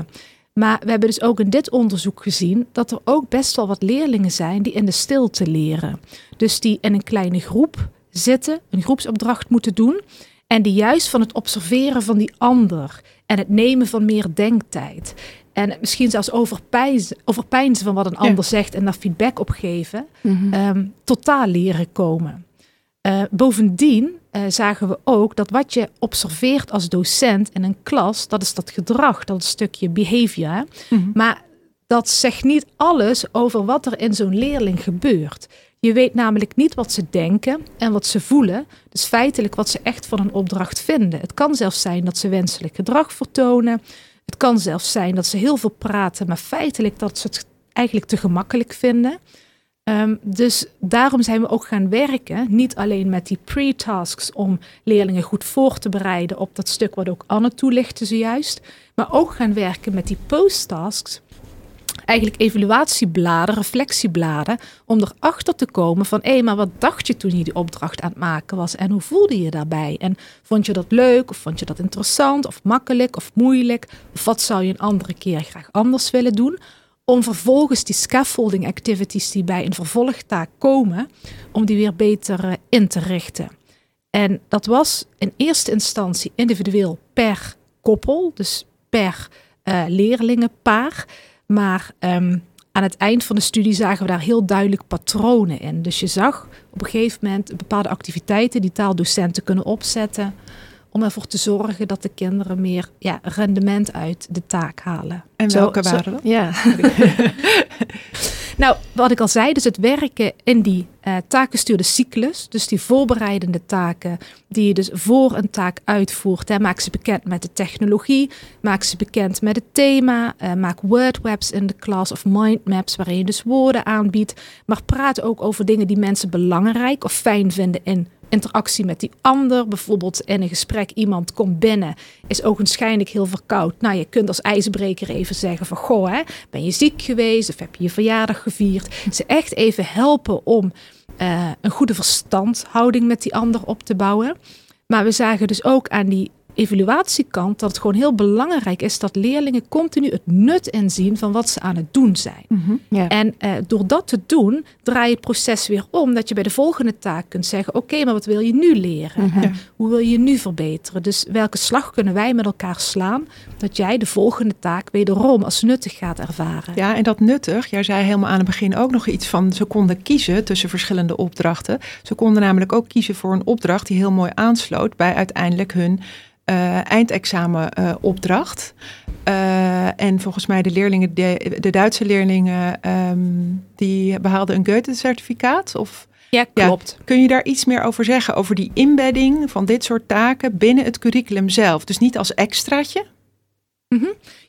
Speaker 5: Maar we hebben dus ook in dit onderzoek gezien dat er ook best wel wat leerlingen zijn die in de stilte leren. Dus die in een kleine groep zitten, een groepsopdracht moeten doen. En die juist van het observeren van die ander en het nemen van meer denktijd En misschien zelfs overpijzen, overpijnzen van wat een ander zegt en daar feedback op geven.
Speaker 2: Mhm.
Speaker 5: Ehm, totaal leren komen. Eh, bovendien eh, zagen we ook dat wat je observeert als docent in een klas, dat is dat gedrag, dat stukje behavior.
Speaker 1: Mhm.
Speaker 5: Maar dat zegt niet alles over wat er in zo'n leerling gebeurt. Je weet namelijk niet wat ze denken en wat ze voelen. Dus feitelijk wat ze echt van een opdracht vinden. Het kan zelfs zijn dat ze wenselijk gedrag vertonen. Het kan zelfs zijn dat ze heel veel praten, maar feitelijk dat ze het eigenlijk te gemakkelijk vinden. Ehm, dus daarom zijn we ook gaan werken, niet alleen met die pre-tasks om leerlingen goed voor te bereiden op dat stuk wat ook Anne toelichtte zojuist, maar ook gaan werken met die post-tasks eigenlijk evaluatiebladen, reflectiebladen, om erachter te komen van, hé, maar wat dacht je toen je die opdracht aan het maken was en hoe voelde je daarbij? En vond je dat leuk of vond je dat interessant of makkelijk of moeilijk? Of wat zou je een andere keer graag anders willen doen? Om vervolgens die scaffolding activities die bij een vervolgtaak komen, om die weer beter eh, in te richten. En dat was in eerste instantie individueel per koppel, dus per eh, leerlingenpaar. Maar ehm, aan het eind van de studie zagen we daar heel duidelijk patronen in. Dus je zag op een gegeven moment bepaalde activiteiten die taaldocenten kunnen opzetten. Om ervoor te zorgen dat de kinderen meer ja, rendement uit de taak halen.
Speaker 1: En welke
Speaker 2: zo-
Speaker 1: waren dat?
Speaker 2: Ja.
Speaker 5: Nou, wat ik al zei, dus het werken in die eh, taakgestuurde cyclus, dus die voorbereidende taken die je dus voor een taak uitvoert. Hè, maak ze bekend met de technologie, maak ze bekend met het thema, eh, maak wordwebs in de klas of mindmaps waarin je dus woorden aanbiedt. Maar praat ook over dingen die mensen belangrijk of fijn vinden in interactie met die ander. Bijvoorbeeld in een gesprek, iemand komt binnen, is ogenschijnlijk heel verkoud. Nou, je kunt als ijsbreker even zeggen van, goh, hè, ben je ziek geweest of heb je je verjaardag gevierd? Ze echt even helpen om eh, een goede verstandhouding met die ander op te bouwen. Maar we zagen dus ook aan die evaluatiekant dat het gewoon heel belangrijk is dat leerlingen continu het nut inzien van wat ze aan het doen zijn.
Speaker 1: Mhm.
Speaker 2: ja.
Speaker 5: En eh, door dat te doen, draai je het proces weer om. Dat je bij de volgende taak kunt zeggen: Oké, maar wat wil je nu leren?
Speaker 2: Mhm.
Speaker 5: En Hoe wil je nu verbeteren? Dus welke slag kunnen wij met elkaar slaan? Dat jij de volgende taak wederom als nuttig gaat ervaren.
Speaker 1: Ja, en dat nuttig. Jij zei helemaal aan het begin ook nog iets van ze konden kiezen tussen verschillende opdrachten. Ze konden namelijk ook kiezen voor een opdracht die heel mooi aansloot bij uiteindelijk hun eindexamenopdracht. Eh, en volgens mij de leerlingen, de, de Duitse leerlingen, ehm, die behaalden een Goethe-certificaat. Of
Speaker 5: Ja,
Speaker 1: Ja.
Speaker 5: klopt.
Speaker 1: kun je daar iets meer over zeggen? Over die inbedding van dit soort taken binnen het curriculum zelf. Dus niet als extraatje.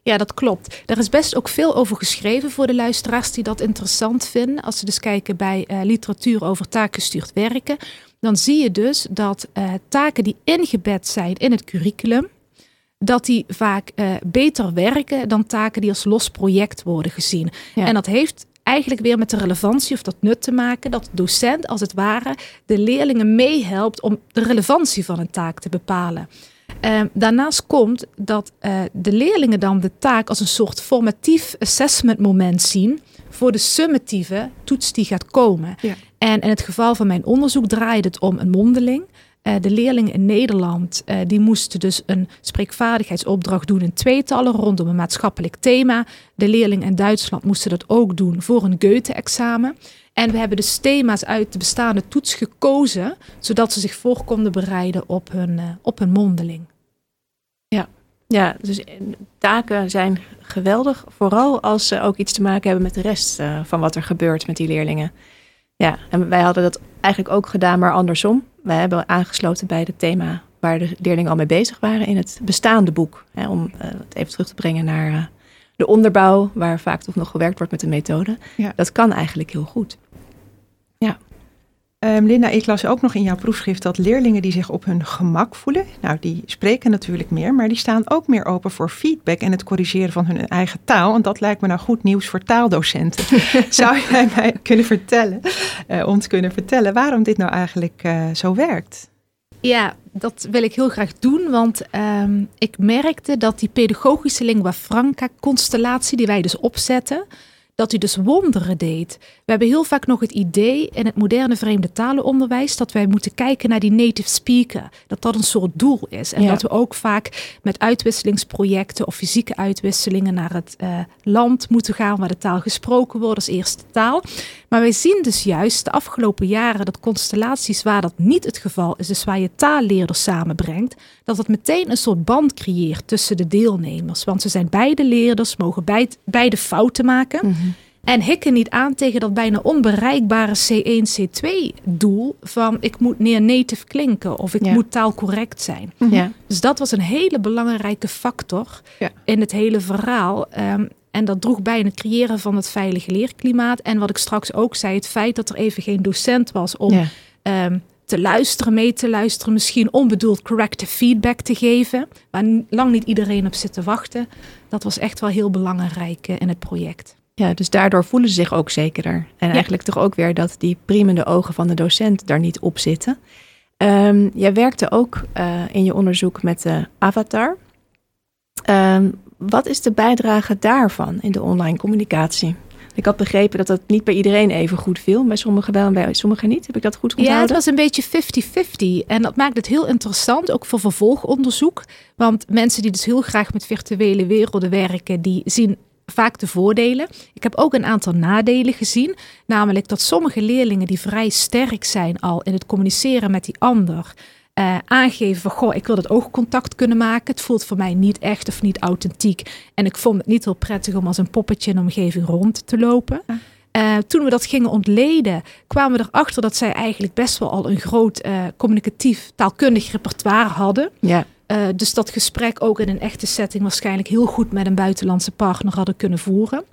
Speaker 5: Ja, dat klopt. Er is best ook veel over geschreven voor de luisteraars die dat interessant vinden. Als ze dus kijken bij eh, literatuur over taakgestuurd werken, dan zie je dus dat eh, taken die ingebed zijn in het curriculum, dat die vaak eh, beter werken dan taken die als los project worden gezien.
Speaker 2: Ja.
Speaker 5: En dat heeft eigenlijk weer met de relevantie of dat nut te maken dat de docent als het ware de leerlingen meehelpt om de relevantie van een taak te bepalen. Eh, daarnaast komt dat eh, de leerlingen dan de taak als een soort formatief assessment moment zien voor de summatieve toets die gaat komen.
Speaker 1: Ja.
Speaker 5: En in het geval van mijn onderzoek draaide het om een mondeling. Eh, de leerlingen in Nederland eh, die moesten dus een spreekvaardigheidsopdracht doen in tweetallen rondom een maatschappelijk thema. De leerlingen in Duitsland moesten dat ook doen voor een Goethe-examen. En we hebben dus thema's uit de bestaande toets gekozen, zodat ze zich voor konden bereiden op hun, op hun mondeling.
Speaker 2: Ja, dus eh, taken zijn geweldig. Vooral als ze ook iets te maken hebben met de rest eh, van wat er gebeurt met die leerlingen. Ja, en wij hadden dat eigenlijk ook gedaan, maar andersom. Wij hebben aangesloten bij het thema waar de leerlingen al mee bezig waren in het bestaande boek. Hè, om eh, het even terug te brengen naar eh, de onderbouw, waar vaak toch nog gewerkt wordt met de methode.
Speaker 1: Ja.
Speaker 2: Dat kan eigenlijk heel goed.
Speaker 1: Ehm, Linda, ik las ook nog in jouw proefschrift dat leerlingen die zich op hun gemak voelen, nou die spreken natuurlijk meer, maar die staan ook meer open voor feedback en het corrigeren van hun eigen taal. En dat lijkt me nou goed nieuws voor taaldocenten. Zou jij mij kunnen vertellen, eh, ons kunnen vertellen, waarom dit nou eigenlijk eh, zo werkt?
Speaker 5: Ja, dat wil ik heel graag doen, want ehm, ik merkte dat die pedagogische lingua franca constellatie die wij dus opzetten, dat hij dus wonderen deed. We hebben heel vaak nog het idee in het moderne vreemde talenonderwijs dat wij moeten kijken naar die native speaker. Dat dat een soort doel is. En
Speaker 2: Ja.
Speaker 5: dat we ook vaak met uitwisselingsprojecten of fysieke uitwisselingen naar het eh, land moeten gaan waar de taal gesproken wordt als eerste taal. Maar wij zien dus juist de afgelopen jaren dat constellaties waar dat niet het geval is, dus waar je taalleerders samenbrengt, dat het meteen een soort band creëert tussen de deelnemers. Want ze zijn beide leerders, mogen beid- beide fouten maken. En hikken niet aan tegen dat bijna onbereikbare C1, C2 doel van ik moet neer native klinken of ik
Speaker 2: Ja.
Speaker 5: moet taalcorrect zijn.
Speaker 2: Ja.
Speaker 5: Dus dat was een hele belangrijke factor
Speaker 1: Ja.
Speaker 5: in het hele verhaal. Ehm, en dat droeg bij in het creëren van het veilige leerklimaat. En wat ik straks ook zei, het feit dat er even geen docent was om
Speaker 2: Ja.
Speaker 5: ehm, te luisteren, mee te luisteren, misschien onbedoeld corrective feedback te geven, waar lang niet iedereen op zit te wachten. Dat was echt wel heel belangrijk eh, in het project.
Speaker 2: Ja, dus daardoor voelen ze zich ook zekerder. En eigenlijk toch ook weer dat die priemende ogen van de docent daar niet op zitten. Ehm, jij werkte ook eh, in je onderzoek met de avatar. Ehm, wat is de bijdrage daarvan in de online communicatie? Ik had begrepen dat dat niet bij iedereen even goed viel. Bij sommigen wel en bij sommigen niet. Heb ik dat goed
Speaker 5: Ja, het
Speaker 2: onthouden?
Speaker 5: was een beetje 50-50. En dat maakt het heel interessant, ook voor vervolgonderzoek. Want mensen die dus heel graag met virtuele werelden werken, die zien vaak de voordelen. Ik heb ook een aantal nadelen gezien. Namelijk dat sommige leerlingen die vrij sterk zijn al in het communiceren met die ander. eh, aangeven van, goh, ik wil dat oogcontact kunnen maken. Het voelt voor mij niet echt of niet authentiek. En ik vond het niet heel prettig om als een poppetje in de omgeving rond te lopen. Eh, toen we dat gingen ontleden, kwamen we erachter dat zij eigenlijk best wel al een groot eh, communicatief taalkundig repertoire hadden.
Speaker 2: Ja,
Speaker 5: Eh, dus dat gesprek ook in een echte setting waarschijnlijk heel goed met een buitenlandse partner hadden kunnen voeren.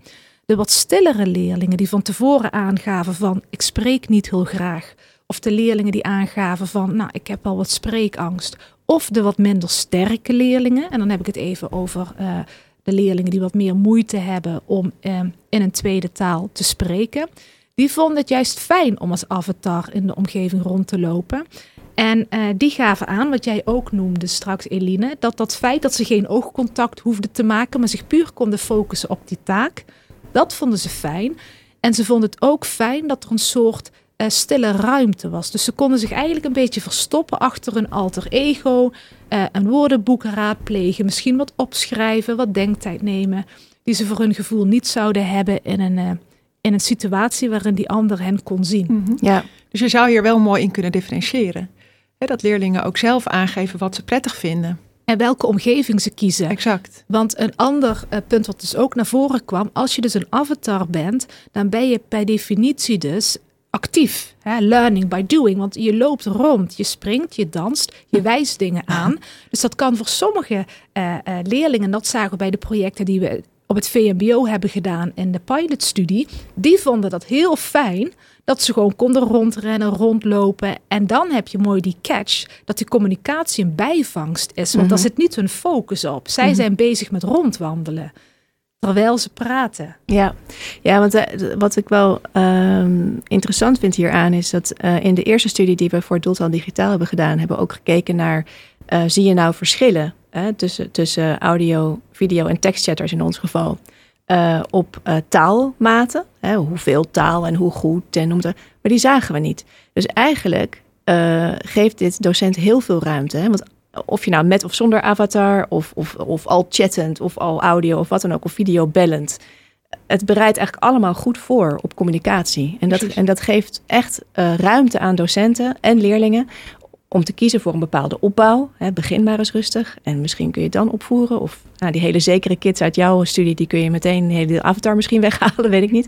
Speaker 5: De wat stillere leerlingen die van tevoren aangaven van ik spreek niet heel graag. Of de leerlingen die aangaven van nou ik heb al wat spreekangst. Of de wat minder sterke leerlingen. En dan heb ik het even over eh, de leerlingen die wat meer moeite hebben om eh, in een tweede taal te spreken. Die vonden het juist fijn om als avatar in de omgeving rond te lopen. En eh, die gaven aan, wat jij ook noemde straks, Eline, dat dat feit dat ze geen oogcontact hoefden te maken, maar zich puur konden focussen op die taak, dat vonden ze fijn. En ze vonden het ook fijn dat er een soort eh, stille ruimte was. Dus ze konden zich eigenlijk een beetje verstoppen achter een alter ego, eh, een woordenboek raadplegen, misschien wat opschrijven, wat denktijd nemen, die ze voor hun gevoel niet zouden hebben in een, eh, in een situatie waarin die ander hen kon zien.
Speaker 1: Mhm.
Speaker 2: ja,
Speaker 1: Dus je zou hier wel mooi in kunnen differentiëren. Dat leerlingen ook zelf aangeven wat ze prettig vinden.
Speaker 5: En welke omgeving ze kiezen.
Speaker 1: Exact.
Speaker 5: Want een ander eh, punt wat dus ook naar voren kwam, als je dus een avatar bent, dan ben je per definitie dus actief. Hè? Learning by doing, want je loopt rond, je springt, je danst, je wijst dingen aan. Dus dat kan voor sommige eh, eh, leerlingen, dat zagen we bij de projecten die we op het VMBO hebben gedaan in de pilotstudie, die vonden dat heel fijn dat ze gewoon konden rondrennen, rondlopen. En dan heb je mooi die catch, dat die communicatie een bijvangst is. Want daar
Speaker 2: Mhm.
Speaker 5: zit niet hun focus op. Zij
Speaker 2: Mhm.
Speaker 5: zijn bezig met rondwandelen, terwijl ze praten.
Speaker 2: Ja, ja want eh, wat ik wel ehm, interessant vind hieraan is dat eh, in de eerste studie die we voor Doeltaal Digitaal hebben gedaan, hebben we ook gekeken naar, eh, zie je nou verschillen hè, tussen, tussen audio, video en tekstchatters in ons geval, eh, op eh, taalmaten, hè, hoeveel taal en hoe goed en noem het, maar die zagen we niet. Dus eigenlijk eh, geeft dit docent heel veel ruimte, hè, want of je nou met of zonder avatar, of, of, of al chattend, of al audio, of wat dan ook, of video bellend het bereidt eigenlijk allemaal goed voor op communicatie. En dat,
Speaker 1: Precies.
Speaker 2: en dat geeft echt ruimte aan docenten en leerlingen om te kiezen voor een bepaalde opbouw. Hè, begin maar eens rustig en misschien kun je het dan opvoeren. Of nou, die hele zekere kids uit jouw studie, die kun je meteen een hele avatar misschien weghalen, weet ik niet.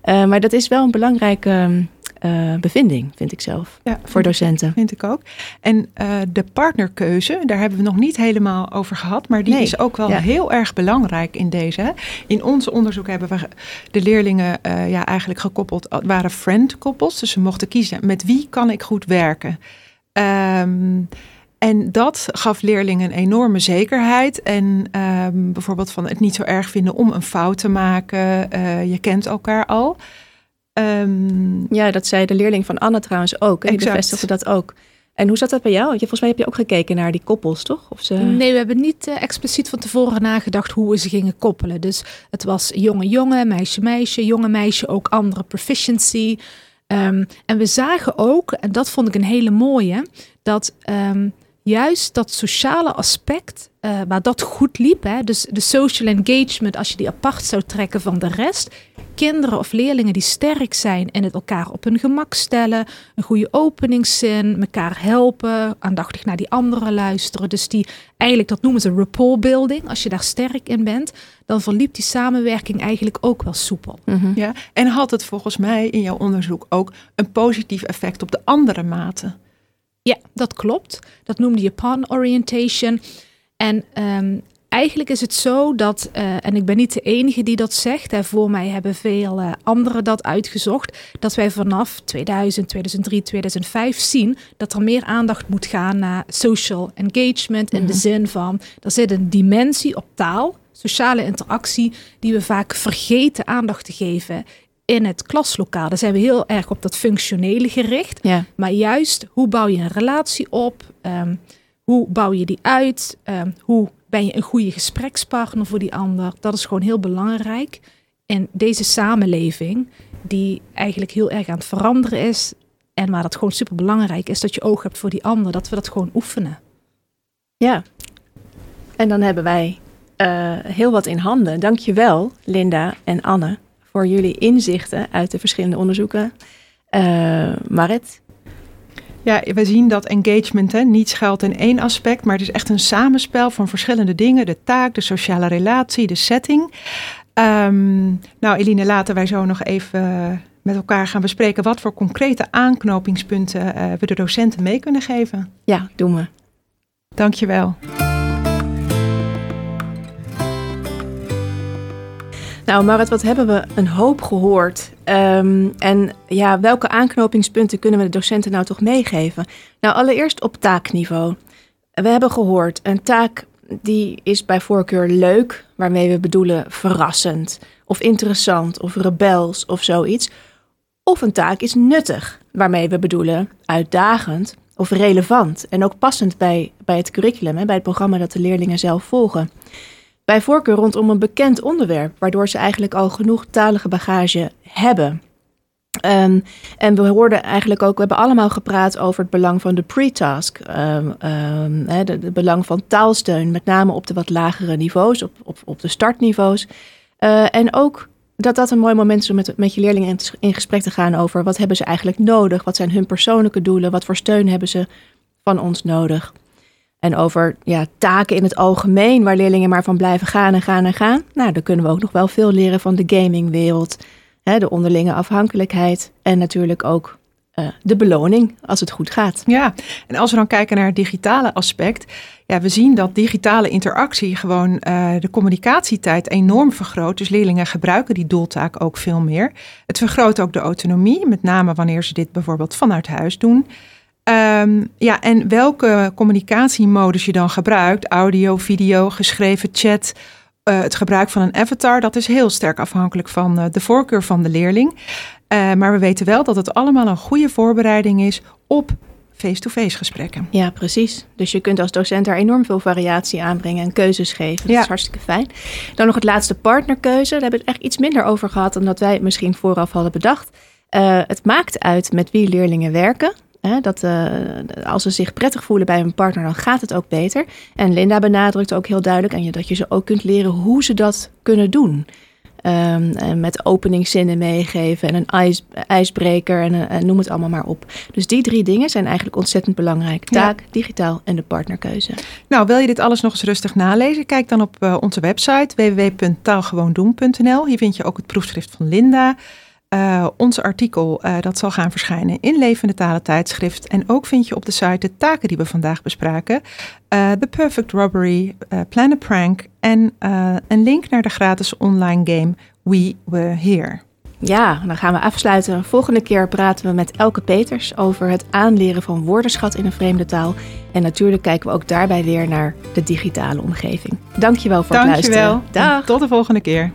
Speaker 2: Eh, maar dat is wel een belangrijke eh, bevinding, vind ik zelf,
Speaker 1: Ja,
Speaker 2: voor docenten.
Speaker 1: Vind ik ook. En eh, de partnerkeuze, daar hebben we nog niet helemaal over gehad, maar die
Speaker 2: Nee,
Speaker 1: is ook wel
Speaker 2: ja.
Speaker 1: heel erg belangrijk in deze. In ons onderzoek hebben we de leerlingen ja, eigenlijk gekoppeld, waren friend koppels, dus ze mochten kiezen met wie kan ik goed werken. Ehm, en dat gaf leerlingen een enorme zekerheid. En ehm, bijvoorbeeld van het niet zo erg vinden om een fout te maken. Eh, je kent elkaar al. Ehm,
Speaker 2: Ja, dat zei de leerling van Anne trouwens ook. En die bevestigde dat ook. En hoe zat dat bij jou? Want je, volgens mij heb je ook gekeken naar die koppels, toch? Of ze...
Speaker 5: Nee, we hebben niet uh, expliciet van tevoren nagedacht hoe we ze gingen koppelen. Dus het was jonge-jongen, meisje-meisje, jonge meisje, ook andere proficiency. Um, en we zagen ook, en dat vond ik een hele mooie, dat um, juist dat sociale aspect, uh, waar dat goed liep, hè, dus de social engagement, als je die apart zou trekken van de rest, kinderen of leerlingen die sterk zijn in het elkaar op hun gemak stellen, een goede openingszin, elkaar helpen, aandachtig naar die anderen luisteren. Dus die eigenlijk, dat noemen ze rapport building. Als je daar sterk in bent, dan verliep die samenwerking eigenlijk ook wel soepel.
Speaker 1: Mm -hmm. Ja, en had het volgens mij in jouw onderzoek ook een positief effect op de andere maten?
Speaker 5: Ja, dat klopt. Dat noemde je pan orientation. En um, eigenlijk is het zo dat, uh, en ik ben niet de enige die dat zegt, hè, voor mij hebben veel uh, anderen dat uitgezocht, dat wij vanaf 2000, 2003, 2005 zien dat er meer aandacht moet gaan naar social engagement in mm -hmm. de zin van, er zit een dimensie op taal, sociale interactie, die we vaak vergeten aandacht te geven in het klaslokaal. Daar zijn we heel erg op dat functionele gericht.
Speaker 2: Ja.
Speaker 5: Maar juist, hoe bouw je een relatie op? Um, hoe bouw je die uit? Um, hoe ben je een goede gesprekspartner voor die ander? Dat is gewoon heel belangrijk. In deze samenleving, die eigenlijk heel erg aan het veranderen is. En waar dat gewoon super belangrijk is dat je oog hebt voor die ander. Dat we dat gewoon oefenen.
Speaker 2: Ja. En dan hebben wij uh, heel wat in handen. Dankjewel, Linda en Anne voor jullie inzichten uit de verschillende onderzoeken. Uh, Marit?
Speaker 1: Ja, we zien dat engagement hè, niet schuilt in één aspect, maar het is echt een samenspel van verschillende dingen. De taak, de sociale relatie, de setting. Um, nou, Eline, laten wij zo nog even met elkaar gaan bespreken wat voor concrete aanknopingspunten uh, we de docenten mee kunnen geven.
Speaker 2: Ja, doen we.
Speaker 1: Dankjewel.
Speaker 2: Nou, Marit, wat hebben we een hoop gehoord. Um, en ja, welke aanknopingspunten kunnen we de docenten nou toch meegeven? Nou, allereerst op taakniveau. We hebben gehoord, een taak die is bij voorkeur leuk, waarmee we bedoelen verrassend, of interessant, of rebels, of zoiets. Of een taak is nuttig, waarmee we bedoelen uitdagend of relevant en ook passend bij, bij het curriculum, hè, bij het programma dat de leerlingen zelf volgen bij voorkeur rondom een bekend onderwerp, waardoor ze eigenlijk al genoeg talige bagage hebben. Um, en we hoorden eigenlijk ook, we hebben allemaal gepraat over het belang van de pre-task. Um, um, het belang van taalsteun, met name op de wat lagere niveaus, op, op, op de startniveaus. Uh, en ook dat dat een mooi moment is om met, met je leerlingen in, in gesprek te gaan over wat hebben ze eigenlijk nodig, wat zijn hun persoonlijke doelen, wat voor steun hebben ze van ons nodig. En over ja, taken in het algemeen, waar leerlingen maar van blijven gaan en gaan en gaan. Nou, dan kunnen we ook nog wel veel leren van de gamingwereld. Hè, de onderlinge afhankelijkheid en natuurlijk ook uh, de beloning als het goed gaat.
Speaker 1: Ja, en als we dan kijken naar het digitale aspect. Ja, we zien dat digitale interactie gewoon uh, de communicatietijd enorm vergroot. Dus leerlingen gebruiken die doeltaak ook veel meer. Het vergroot ook de autonomie, met name wanneer ze dit bijvoorbeeld vanuit huis doen. Um, ja, en welke communicatiemodus je dan gebruikt, audio, video, geschreven chat, uh, het gebruik van een avatar, dat is heel sterk afhankelijk van uh, de voorkeur van de leerling. Uh, maar we weten wel dat het allemaal een goede voorbereiding is op face-to-face -face gesprekken.
Speaker 2: Ja, precies. Dus je kunt als docent daar enorm veel variatie aanbrengen en keuzes geven. Dat ja. is hartstikke fijn. Dan nog het laatste partnerkeuze. Daar hebben we het echt iets minder over gehad dan dat wij het misschien vooraf hadden bedacht. het maakt uit met wie leerlingen werken. Hè, dat uh, als ze zich prettig voelen bij hun partner, dan gaat het ook beter. En Linda benadrukt ook heel duidelijk en je, dat je ze ook kunt leren hoe ze dat kunnen doen. Um, en met openingszinnen meegeven en een ijs, ijsbreker en, en, noem het allemaal maar op. Dus die drie dingen zijn eigenlijk ontzettend belangrijk. Taak, ja. digitaal en de partnerkeuze.
Speaker 1: Nou, wil je dit alles nog eens rustig nalezen? Kijk dan op uh, onze website www.taalgewoondoen.nl. Hier vind je ook het proefschrift van Linda. Uh, ons artikel uh, dat zal gaan verschijnen in Levende Talen tijdschrift. En ook vind je op de site de taken die we vandaag bespraken. Uh, The Perfect Robbery, Plan a Prank en een link naar de gratis online game We Were Here.
Speaker 2: Ja, dan gaan we afsluiten. Volgende keer praten we met Elke Peters over het aanleren van woordenschat in een vreemde taal. En natuurlijk kijken we ook daarbij weer naar de digitale omgeving. Dankjewel voor
Speaker 1: Dankjewel.
Speaker 2: het luisteren.
Speaker 1: Dag. Tot de volgende keer.